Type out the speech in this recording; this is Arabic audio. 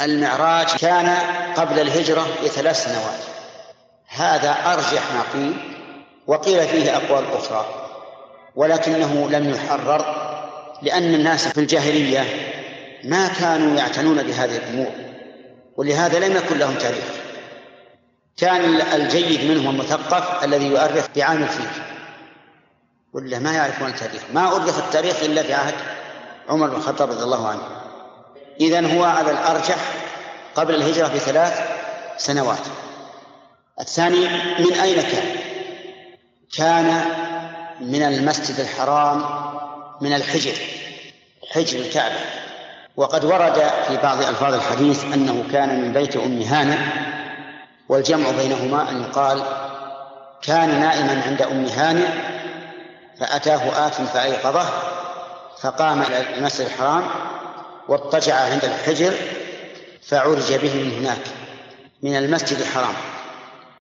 المعراج كان قبل الهجرة بثلاث سنوات. هذا أرجح ما قيل وقيل فيه أقوال أخرى ولكنه لم يحرر لأن الناس في الجاهلية ما كانوا يعتنون بهذه الأمور ولهذا لم يكن لهم تاريخ. كان الجيد منهم المثقف الذي يؤرخ بعام الفيل. ولا ما يعرفون التاريخ. ما أرخ التاريخ إلا في عهد عمر بن الخطاب رضي الله عنه. إذن هو على الأرجح قبل الهجرة بثلاث سنوات الثاني من أين كان؟ كان من المسجد الحرام من الحجر حجر الكعبة وقد ورد في بعض ألفاظ الحديث أنه كان من بيت أم هانة والجمع بينهما أن يقال كان نائما عند أم هانئ فأتاه آت فأيقظه فقام إلى المسجد الحرام واضطجع عند الحجر فعرج به من هناك من المسجد الحرام.